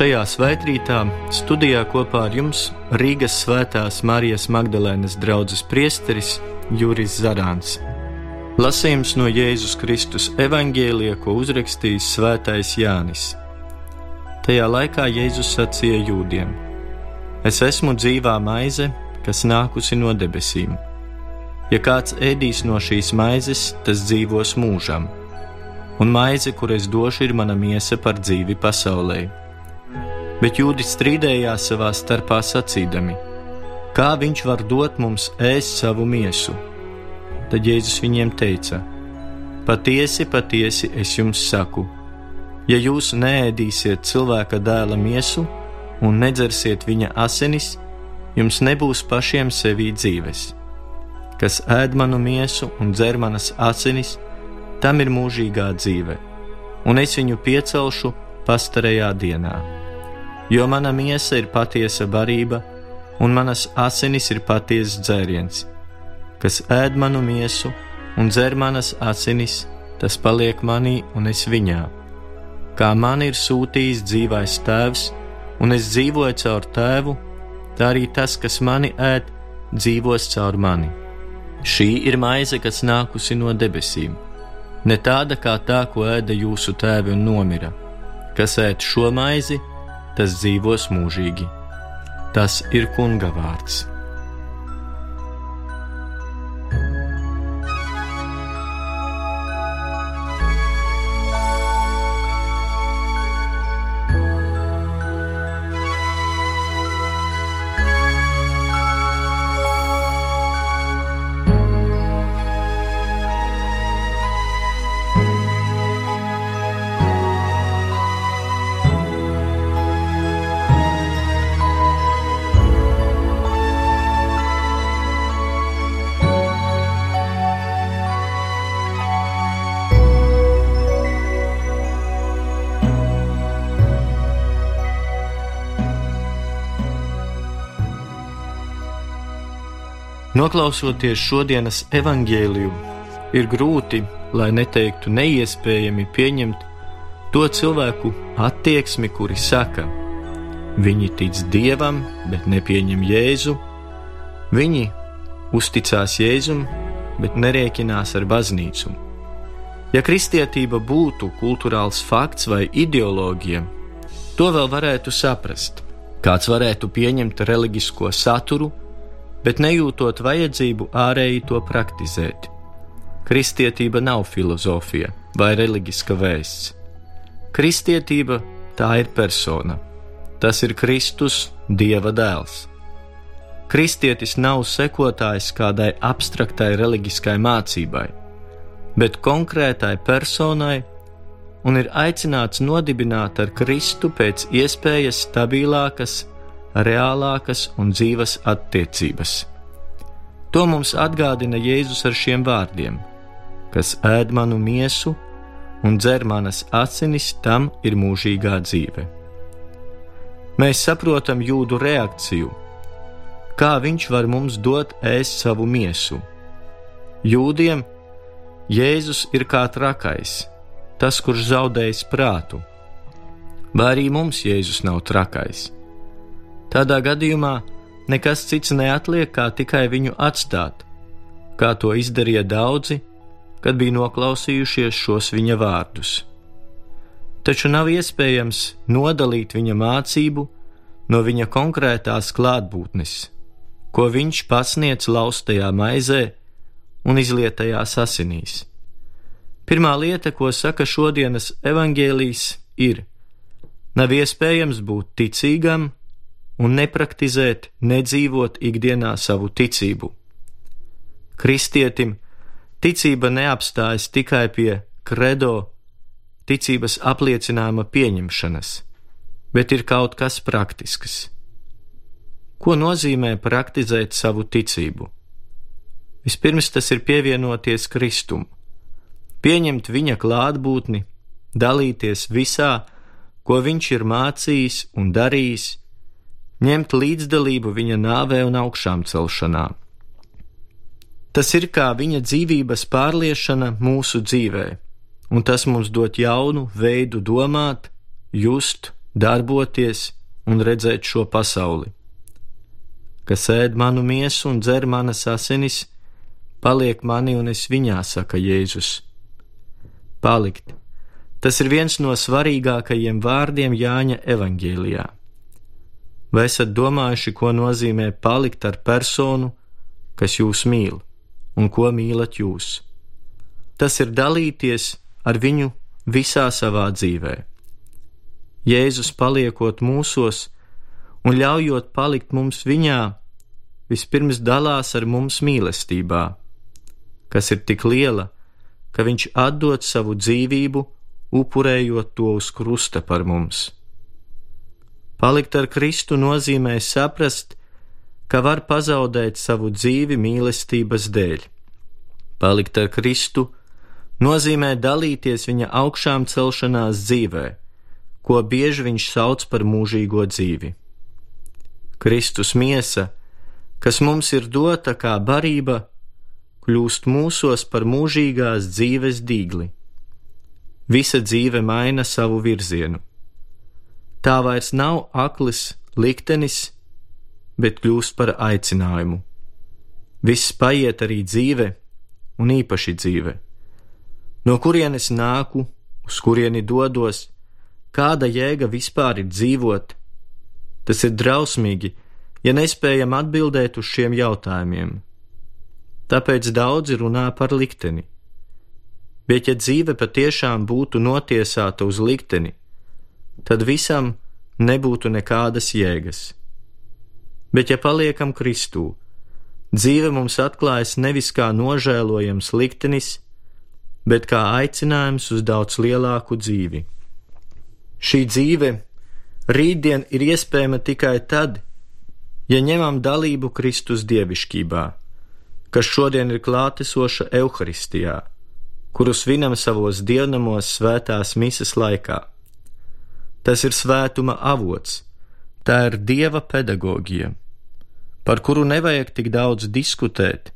šajā svētkrītā studijā kopā ar jums Rīgas Svētās Marijas Magdalēnas draugs priesteris Juris Zarāns. Lasījums no Jēzus Kristus evaņģēlija, ko uzrakstījis Svētais Jānis. Tajā laikā Jēzus sacīja jūdiem: Es esmu dzīvā maize, kas nākusi no debesīm. Ja kāds ēdīs no šīs maizes, tas dzīvos mūžam, un maize, kur es došu, ir mana miesa par dzīvi pasaulē Bet jūdi strīdējās savā starpā sacīdami: Kā viņš var dot mums ēst savu miesu? Tad Jēzus viņiem teica: Patiesi, patiesi es jums saku, ja jūs neēdīsiet cilvēka dēla miesu un nedzersiet viņa asinis, jums nebūs pašiem sevī dzīves. Kas ēd manu miesu un dzer manas asinis, tam ir mūžīgā dzīve, un es viņu piecelšu pastarajā dienā jo mana miesa ir patiesa barība, un manas asinis ir patiesas dzēriens. Kas ēd manu miesu un dzer manas asinis, tas paliek manī un es viņā. Kā man ir sūtījis dzīvais tēvs, un es dzīvoju caur tēvu, tā arī tas, kas mani ēd, dzīvos caur mani. Šī ir maize, kas nākusi no debesīm, ne tāda kā tā, ko ēda jūsu tēvi un nomira. Kas ēd šo maizi, tas dzīvos mūžīgi. Tas ir Kunga vārds. Noklausoties šodienas evaņģēliju, ir grūti, lai neteiktu neiespējami pieņemt to cilvēku attieksmi, kuri saka, viņi tic dievam, bet nepieņem jēzu, viņi uzticās jēzum, bet nerēķinās ar baznīcu. Ja kristietība būtu kultūrāls fakts vai ideoloģija, to vēl varētu saprast. Kāds varētu pieņemt reliģisko saturu, bet nejūtot vajadzību ārēji to praktizēt. Kristietība nav filozofija vai reliģiska vēsts. Kristietība tā ir persona. Tas ir Kristus, Dieva dēls. Kristietis nav sekotājs kādai abstraktai reliģiskai mācībai, bet konkrētai personai un ir aicināts nodibināt ar Kristu pēc iespējas stabilākas reālākas un dzīvas attiecības. To mums atgādina Jēzus ar šiem vārdiem: Kas ēd manu miesu un dzer manas asinis, tam ir mūžīgā dzīve. Mēs saprotam jūdu reakciju, kā viņš var mums dot ēst savu miesu. Jūdiem Jēzus ir kā trakais, tas, kurš zaudējis prātu, vai arī mums Jēzus nav trakais Tādā gadījumā nekas cits neatliek, kā tikai viņu atstāt, kā to izdarīja daudzi, kad bija noklausījušies šos viņa vārdus. Taču nav iespējams nodalīt viņa mācību no viņa konkrētās klātbūtnes, ko viņš pasniedz laustajā maizē un izlietajās asinīs. Pirmā lieta, ko saka šodienas evaņģēlijas, ir: nav iespējams būt ticīgam, un nepraktizēt, nedzīvot ikdienā savu ticību. Kristietim ticība neapstājas tikai pie credo, ticības apliecinājuma pieņemšanas, bet ir kaut kas praktisks. Ko nozīmē praktizēt savu ticību? Vispirms tas ir pievienoties Kristum, pieņemt viņa klātbūtni, dalīties visā, ko viņš ir mācījis un darījis, ņemt līdzdalību viņa nāvē un augšām celšanā. Tas ir kā viņa dzīvības pārliešana mūsu dzīvē, un tas mums dod jaunu veidu domāt, just darboties un redzēt šo pasauli. Kas ēd manu miesu un dzer manas asinis, paliek mani un es viņā, saka Jēzus. Palikt. Tas ir viens no svarīgākajiem vārdiem Jāņa evaņģēlijā. Vai esat domājuši, ko nozīmē palikt ar personu, kas jūs mīl, un ko mīlat jūs? Tas ir dalīties ar viņu visā savā dzīvē. Jēzus paliekot mūsos un ļaujot palikt mums viņā, vispirms dalās ar mums mīlestībā, kas ir tik liela, ka viņš atdod savu dzīvību, upurējot to uz krusta par mums. Palikt ar Kristu nozīmē saprast, ka var pazaudēt savu dzīvi mīlestības dēļ. Palikt ar Kristu nozīmē dalīties viņa augšām celšanās dzīvē, ko bieži viņš sauc par mūžīgo dzīvi. Kristus miesa, kas mums ir dota kā barība, kļūst mūsos par mūžīgās dzīves dīgli. Visa dzīve maina savu virzienu. Tā vairs nav aklis liktenis, bet kļūst par aicinājumu. Viss paiet arī dzīve, un īpaši dzīve No kurienes nāku, uz kurieni dodos, kāda jēga vispār ir dzīvot? Tas ir drausmīgi, ja nespējam atbildēt uz šiem jautājumiem. Tāpēc daudzi runā par likteni. Bet, ja dzīve patiešām būtu notiesāta uz likteni, tad visam nebūtu nekādas jēgas. Bet, ja paliekam Kristū, dzīve mums atklājas nevis kā nožēlojams liktenis, bet kā aicinājums uz daudz lielāku dzīvi. Šī dzīve rītdien ir iespējama tikai tad, ja ņemam dalību Kristus dievišķībā, kas šodien ir klātesoša Euharistijā, kuru svinam savos dievnamos svētās mises laikā. Tas ir svētuma avots, tā ir dieva pedagoģija, par kuru nevajag tik daudz diskutēt,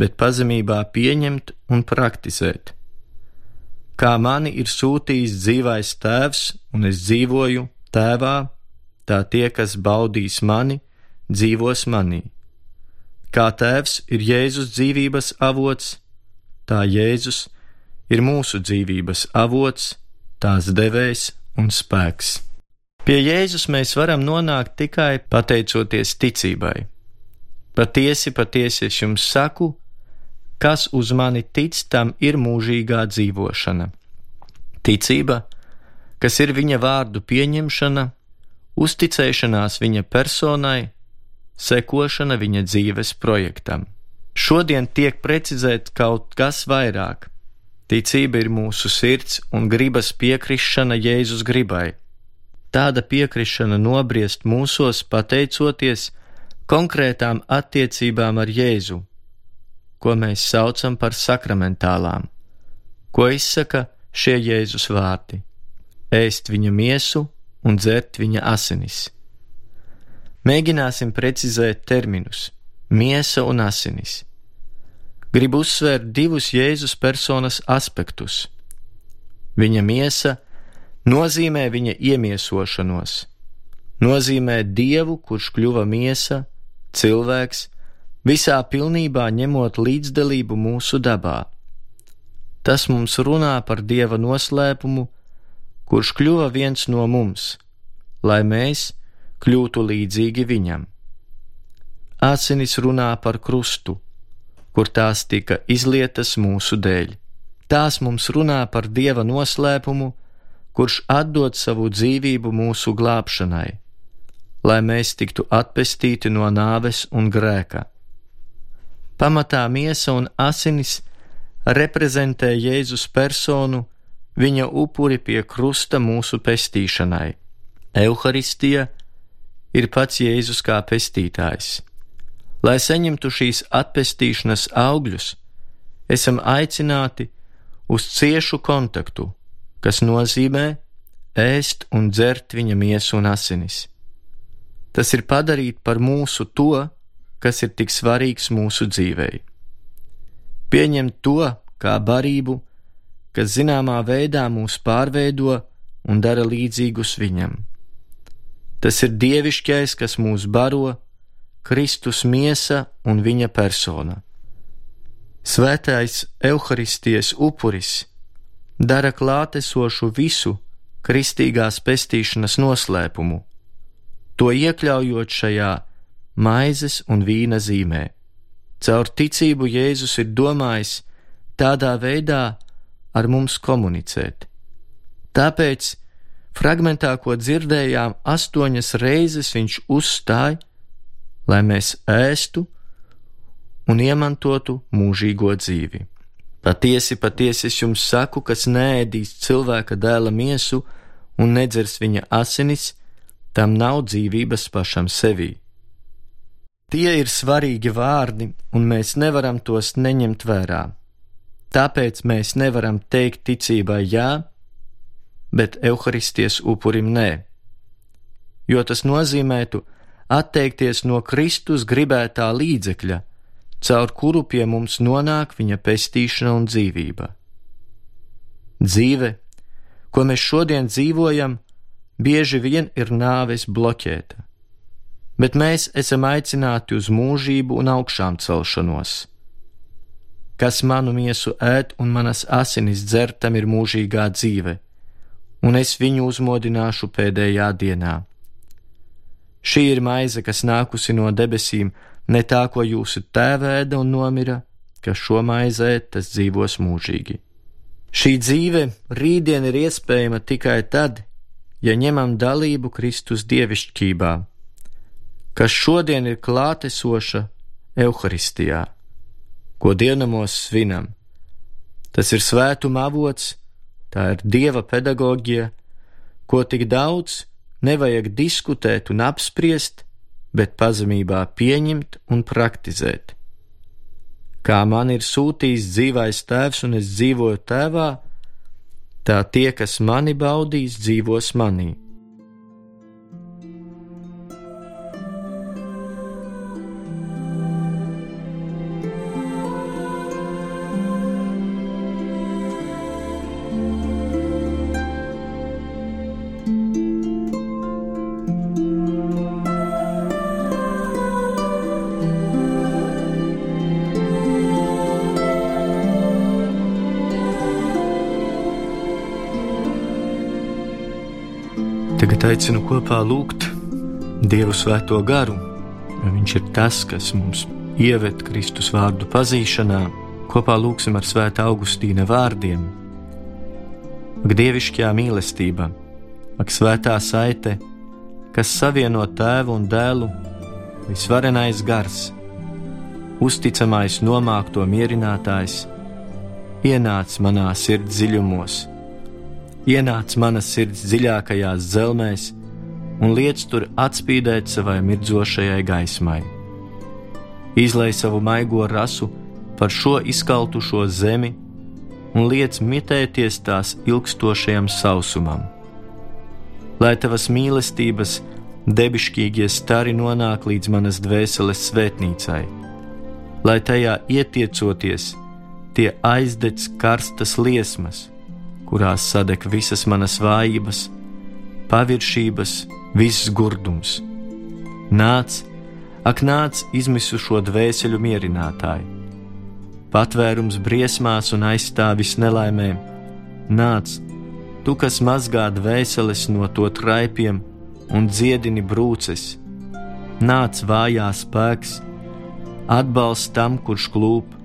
bet pazemībā pieņemt un praktizēt. Kā mani ir sūtījis dzīvais tēvs, un es dzīvoju tēvā, tā tie, kas baudīs mani, dzīvos manī. Kā tēvs ir Jēzus dzīvības avots, tā Jēzus ir mūsu dzīvības avots, tās devējs un spēks. Pie Jēzus mēs varam nonākt tikai pateicoties ticībai. Patiesi, patiesi es jums saku, kas uz mani tic, tam ir mūžīgā dzīvošana. Ticība, kas ir viņa vārdu pieņemšana, uzticēšanās viņa personai, sekošana viņa dzīves projektam. Šodien tiek precizēts kaut kas vairāk. Ticība ir mūsu sirds un gribas piekrišana Jēzus gribai. Tāda piekrišana nobriest mūsos pateicoties konkrētām attiecībām ar Jēzu, ko mēs saucam par sakramentālām, ko izsaka šie Jēzus vārti - ēst viņa miesu un dzert viņa asinis. Mēģināsim precizēt terminus - miesa un asinis. Gribu uzsvērt divus Jēzus personas aspektus. Viņa miesa nozīmē viņa iemiesošanos, nozīmē dievu, kurš kļuva miesa, cilvēks, visā pilnībā ņemot līdzdalību mūsu dabā. Tas mums runā par dieva noslēpumu, kurš kļuva viens no mums, lai mēs kļūtu līdzīgi viņam. Asinis runā par krustu, kur tās tika izlietas mūsu dēļ. Tās mums runā par dieva noslēpumu, kurš atdod savu dzīvību mūsu glābšanai, lai mēs tiktu atpestīti no nāves un grēka. Pamatā miesa un asinis reprezentē Jēzus personu, viņa upuri pie krusta mūsu pestīšanai. Euharistija ir pats Jēzus kā pestītājs. Lai saņemtu šīs atpestīšanas augļus, esam aicināti uz ciešu kontaktu, kas nozīmē ēst un dzert viņa miesu un asinis. Tas ir padarīt par mūsu to, kas ir tik svarīgs mūsu dzīvei. Pieņemt to kā barību, kas zināmā veidā mūs pārveido un dara līdzīgus viņam. Tas ir dievišķais, kas mūs baro, Kristus miesa un viņa persona. Svētais evaharistijas upuris dara klātesošu visu kristīgās pestīšanas noslēpumu, to iekļaujot šajā maizes un vīna zīmē. Caur ticību Jēzus ir domājis tādā veidā ar mums komunicēt. Tāpēc fragmentā, ko dzirdējām, astoņas reizes viņš uzstāja, lai mēs ēstu un iemantotu mūžīgo dzīvi. Patiesi, patiesi es jums saku, kas nēdīs cilvēka dēla miesu un nedzers viņa asinis, tam nav dzīvības pašam sevī. Tie ir svarīgi vārdi, un mēs nevaram tos neņemt vērā. Tāpēc mēs nevaram teikt ticībai jā, bet evaharisties upurim nē, jo tas nozīmētu atteikties no Kristus gribētā līdzekļa, caur kuru pie mums nonāk viņa pestīšana un dzīvība. Dzīve, ko mēs šodien dzīvojam, bieži vien ir nāves bloķēta bet mēs esam aicināti uz mūžību un augšām celšanos. Kas manu miesu ēd un manas asinis dzer, tam ir mūžīgā dzīve, un es viņu uzmodināšu pēdējā dienā. Šī ir maize, kas nākusi no debesīm, ne tā, ko jūsu tēvēda un nomira, ka šo maizē tas dzīvos mūžīgi. Šī dzīve rītdien ir iespējama tikai tad, ja ņemam dalību Kristus dievišķībā kas šodien ir klātesoša Euharistijā, ko dienamos svinam. Tas ir svētuma avots, tā ir dieva pedagoģija, ko tik daudz nevajag diskutēt un apspriest, bet pazemībā pieņemt un praktizēt. Kā man ir sūtījis dzīvais tēvs un es dzīvoju tēvā, tā tie, kas mani baudīs, dzīvos manī Tagad aicinu kopā lūgt Dievu svēto garu, jo Viņš ir tas, kas mums ieved Kristus vārdu pazīšanā. Kopā lūgsim ar Svētā Augustīna vārdiem. Ak, dievišķā mīlestība, ak, svētā saite, kas savieno tēvu un dēlu, visvarenais gars, uzticamais nomākto mierinātājs, ienāc manā sirds dziļumos ienāc manas sirds dziļākajās zelmēs un liec tur atspīdēt savai mirdzošajai gaismai. Izlai savu maigo rasu par šo izkaltušo zemi un liec mitēties tās ilgstošajam sausumam. Lai tavas mīlestības debišķīgie stari nonāk līdz manas dvēseles svētnīcai, lai tajā ietiecoties, tie aizdedz karstas liesmas, kurās sadeg visas manas vājības, paviršības, viss gurdums. Nāc, ak, nāc, izmisušo dvēseli mierinātāji! Patvērums briesmās un aizstāvis nelaimē, nāc, tu, kas mazgā dvēseles no to traipiem un dziedini brūces, nāc vājā spēks, atbalsts tam, kurš klūp,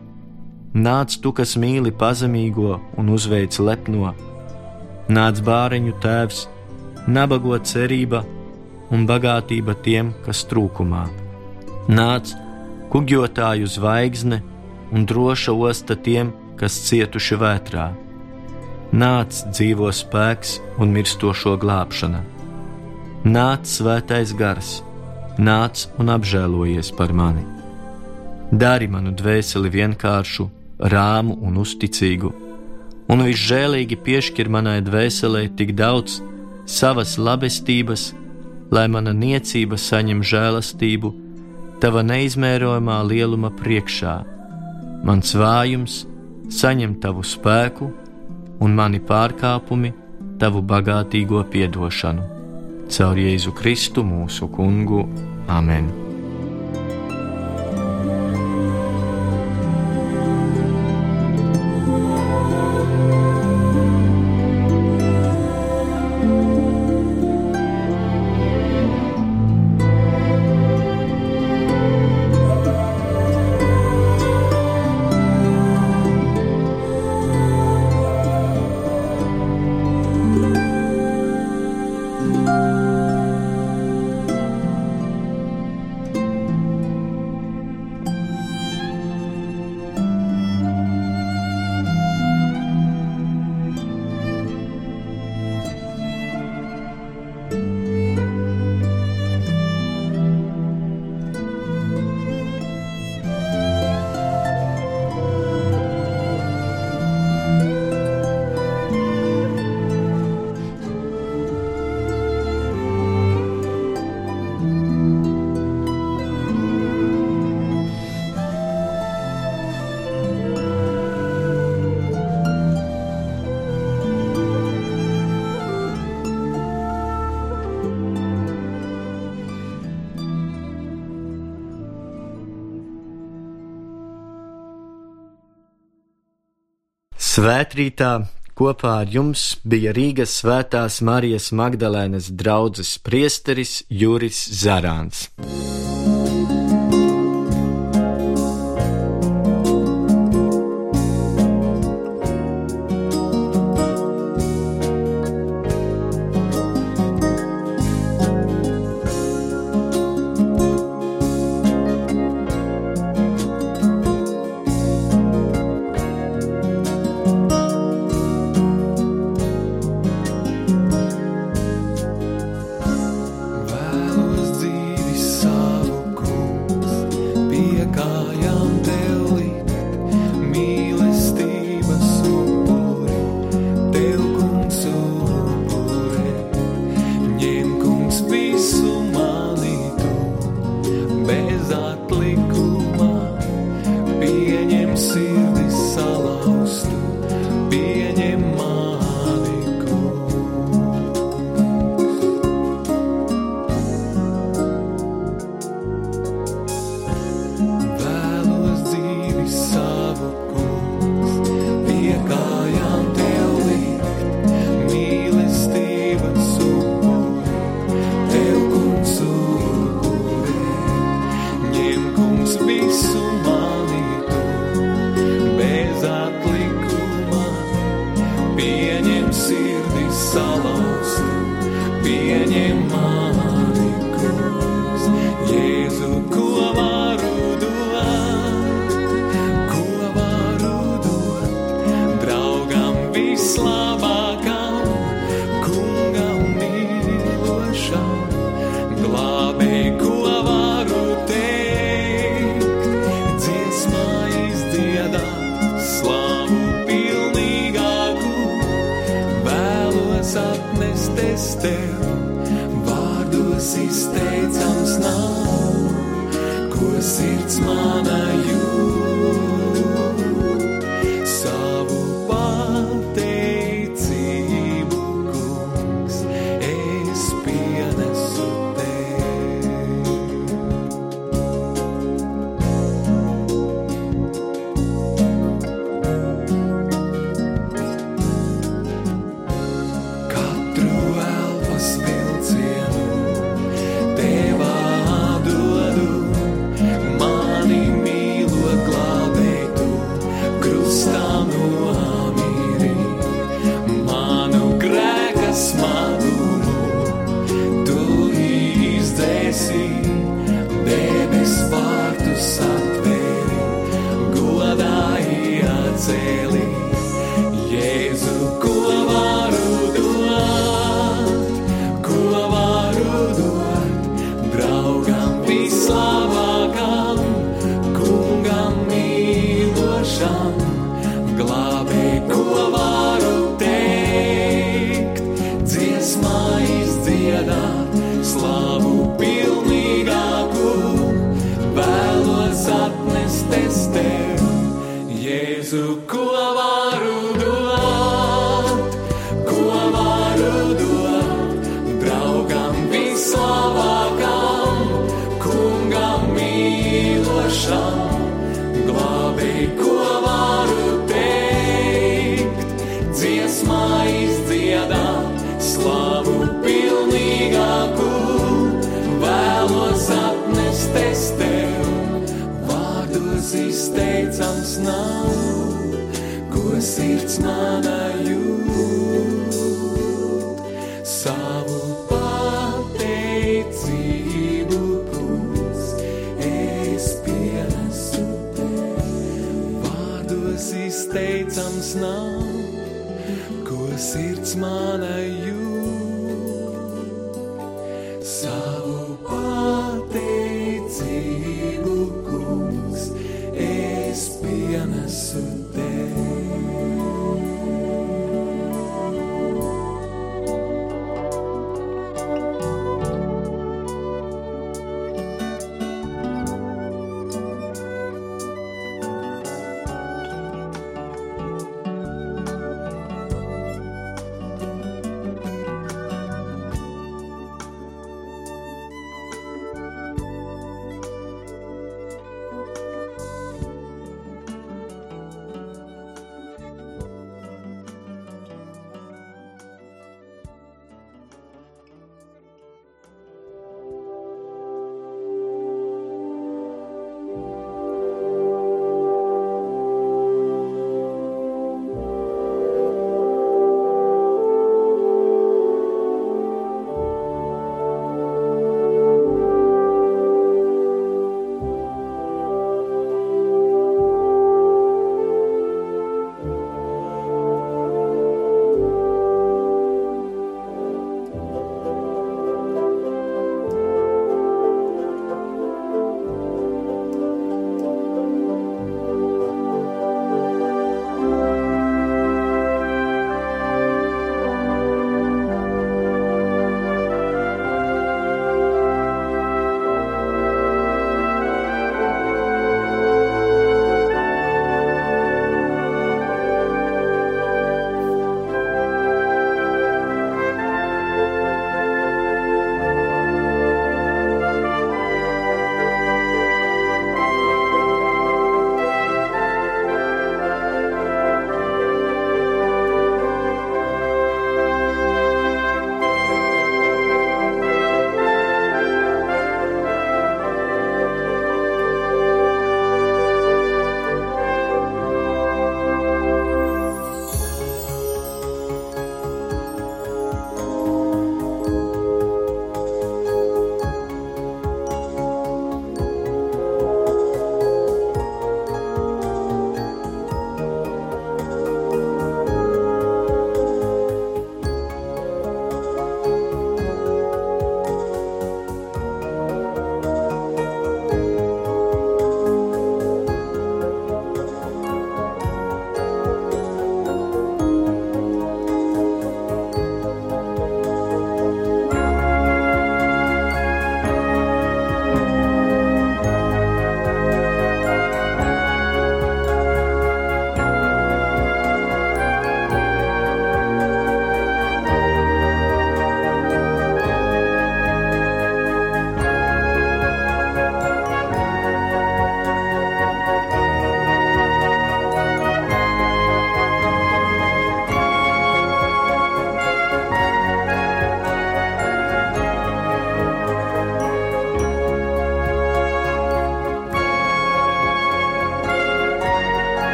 Nāc tu, kas mīli pazemīgo un uzveic lepno, nāc bāriņu tēvs, nabago cerība un bagātība tiem, kas trūkumā. Nāc kuģotāju zvaigzne un droša osta tiem, kas cietuši vētrā. Nāc dzīvo spēks un mirstošo glābšana. Nāc svētais gars, nāc un apžēlojies par mani. Dari manu dvēseli vienkāršu rāmu un uzticīgu, un viņš žēlīgi piešķir manai dvēselē tik daudz savas labestības, lai mana niecība saņem žēlastību tava neizmērojamā lieluma priekšā. Mans vājums saņem tavu spēku, un mani pārkāpumi tavu bagātīgo piedošanu. caur Jēzu Kristu mūsu kungu. Amen! Svētrītā kopā ar jums bija Rīgas Svētās Marijas Magdalēnas draugs priesteris Juris Zarāns. see sirds